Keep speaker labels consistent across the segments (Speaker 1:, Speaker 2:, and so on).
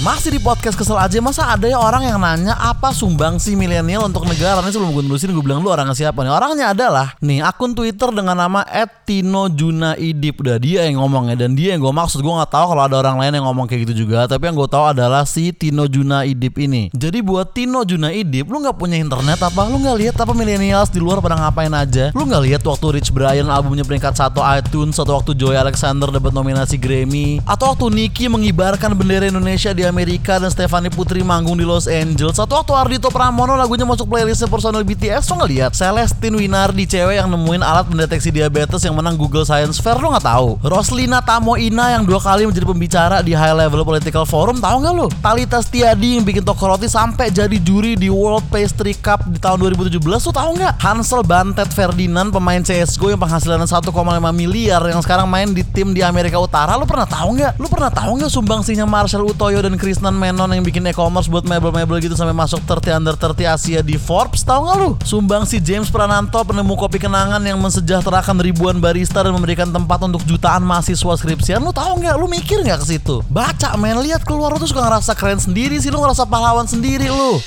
Speaker 1: Masih di podcast kesel aja Masa ada ya orang yang nanya Apa sumbangsi milenial untuk negara? Ini sebelum gue nulisin gue bilang lu orangnya siapa nih. Orangnya adalah Nih akun Twitter dengan nama Tino Junaidip Udah dia yang ngomong ya Dan dia yang gue maksud. Gue gak tahu kalau ada orang lain yang ngomong kayak gitu juga Tapi yang gue tahu adalah si Tino Junaidip ini. Jadi buat Tino Junaidip Lu gak punya internet apa? Lu gak lihat apa milenials di luar pada ngapain aja? Lu gak lihat waktu Rich Brian albumnya peringkat satu iTunes Atau waktu Joy Alexander dapat nominasi Grammy? Atau waktu Nicki mengibarkan bendera Indonesia di Amerika Dan Stefani Putri manggung di Los Angeles. Atau waktu Ardito Pramono lagunya masuk playlistnya personel BTS Lu ngeliat Celestine Winardi cewek yang nemuin alat mendeteksi diabetes yang menang Google Science Fair Lu gak tahu? Roslina Tamoina yang dua kali menjadi pembicara di High Level Political Forum Tahu gak lu Talita Stiadi yang bikin toko roti sampai jadi juri di World Pastry Cup di tahun 2017 Lu tahu nggak? Hansel Bantet Ferdinand pemain CSGO yang penghasilannya 1,5 miliar yang sekarang main di tim di Amerika Utara Lu pernah tahu nggak? Lu pernah tahu nggak sumbangsinya Marshall Utoyo dan Krisnan Menon yang bikin e-commerce buat mebel-mebel gitu sampai masuk 30 under 30 Asia di Forbes tahu nggak lu? Sumbangsi James Prananto penemu kopi kenangan yang mensejahterakan ribuan barista dan memberikan tempat untuk jutaan mahasiswa skripsian Lu tahu nggak? Lu mikir nggak ke situ? Baca men, lihat keluar lu tuh suka ngerasa keren sendiri sih, lu ngerasa pahlawan sendiri lu.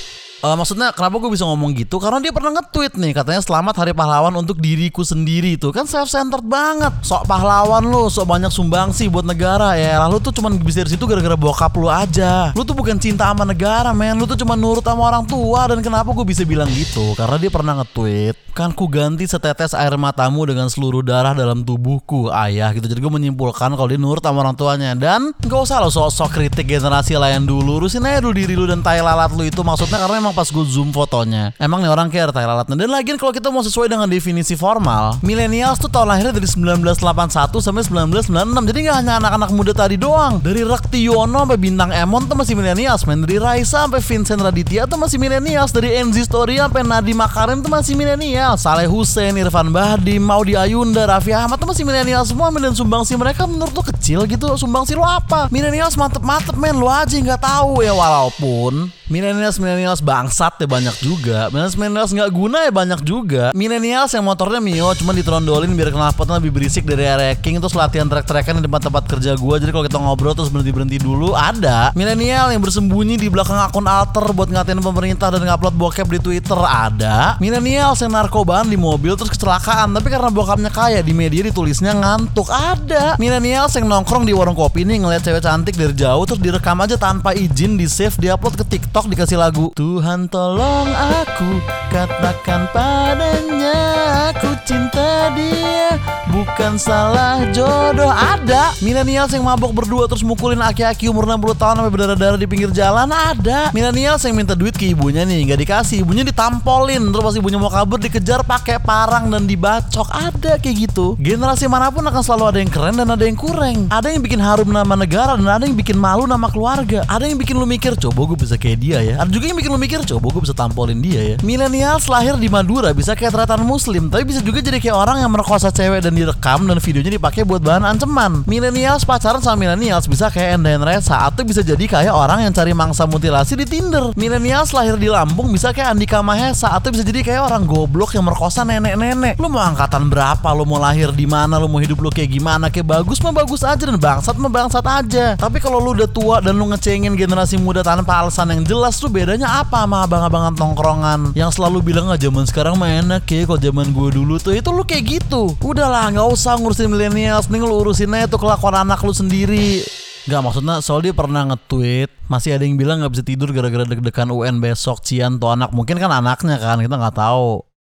Speaker 1: Uh, maksudnya kenapa gue bisa ngomong gitu? Karena dia pernah nge-tweet nih katanya selamat hari pahlawan untuk diriku sendiri itu kan self-centered banget. Sok pahlawan lu, sok banyak sumbangsi buat negara ya. Lalu tuh cuman bisa dari situ gara-gara bokap lu aja. Lu tuh bukan cinta sama negara, men. Lu tuh cuma nurut sama orang tua dan kenapa gue bisa bilang gitu? Karena dia pernah nge-tweet, kan ku ganti setetes air matamu dengan seluruh darah dalam tubuhku, ayah gitu. Jadi gue menyimpulkan kalau dia nurut sama orang tuanya dan gak usah lo sok-sok kritik generasi lain dulu. Urusin aja dulu diri lu dan tai lalat lu itu maksudnya karena emang pas gue zoom fotonya? Emang nih orang care tai lalatnya Dan lagian kalau kita mau sesuai dengan definisi formal Millennials tuh tahun lahirnya dari 1981 sampai 1996 Jadi gak hanya anak-anak muda tadi doang. Dari Rektiono sampai Bintang Emon tuh masih millennials men. Dari Raisa sampai Vincent Raditya tuh masih millennials. Dari NZ Story sampai Nadiem Makarim tuh masih millennials. Saleh Hussein, Irfan Bahdim, Maudi Ayunda, Raffi Ahmad tuh masih millennials semua men. Dan sumbangsi mereka menurut lo kecil gitu Sumbangsi lo apa? Millennials mantep-mantep men. Lo aja nggak tahu ya walaupun Millennials millennials bangsat ya banyak juga. Millennials millennials nggak guna ya banyak juga. Millennials yang motornya Mio cuma ditrondolin biar knalpotnya lebih berisik dari ranking terus latihan trek-trekan di tempat-tempat kerja gua. Jadi kalau kita ngobrol terus berhenti berhenti dulu ada. Millennial yang bersembunyi di belakang akun alter buat ngatain pemerintah dan ngupload bokep di Twitter ada. Millennials yang narkobaan di mobil terus kecelakaan tapi karena bokapnya kaya di media ditulisnya ngantuk ada. Millennials yang nongkrong di warung kopi nih ngeliat cewek cantik dari jauh terus direkam aja tanpa izin di save diupload ke TikTok TikTok dikasih lagu Tuhan tolong aku Katakan padanya Aku cinta dia Bukan salah jodoh. Ada Milenials yang mabok berdua Terus mukulin aki-aki umur 60 tahun Sampai berdarah-darah di pinggir jalan. Ada Milenials yang minta duit ke ibunya nih Gak dikasih. Ibunya ditampolin Terus pas ibunya mau kabur Dikejar pakai parang dan dibacok. Ada kayak gitu. Generasi mana pun akan selalu ada yang keren Dan ada yang kurang. Ada yang bikin harum nama negara Dan ada yang bikin malu nama keluarga. Ada yang bikin lu mikir Coba gue bisa kayak dia ya. Ada juga yang bikin lu mikir Coba gue bisa tampolin dia ya. Milenials lahir di Madura Bisa kayak teratan muslim Tapi bisa juga jadi kayak orang yang merkosa cewek Dan direkam dan videonya dipakai buat bahan ancaman. Milenials pacaran sama milenials Bisa kayak Enda Reza Atau bisa jadi kayak orang yang cari mangsa mutilasi di Tinder. Milenials lahir di Lampung Bisa kayak Andika Mahesa Atau bisa jadi kayak orang goblok yang merkosa nenek-nenek. Lu mau angkatan berapa? Lu mau lahir di mana? Lu mau hidup lu kayak gimana? Kayak bagus mah bagus aja Dan bangsat mah bangsat aja. Tapi kalau lu udah tua Dan lu ngecengin generasi muda tanpa alasan yang jelas Lu bedanya apa sama abang-abangan tongkrongan? Yang selalu bilang ah zaman sekarang mah enak ya kalau zaman gue dulu tuh. Itu lu kayak gitu. Udahlah nggak usah ngurusin milenial mending lu urusin aja tuh kelakuan anak lu sendiri. Gak maksudnya soal dia pernah nge-tweet Masih ada yang bilang gak bisa tidur gara-gara deg-degan UN besok Cian tuh anak. Mungkin kan anaknya kan kita nggak tahu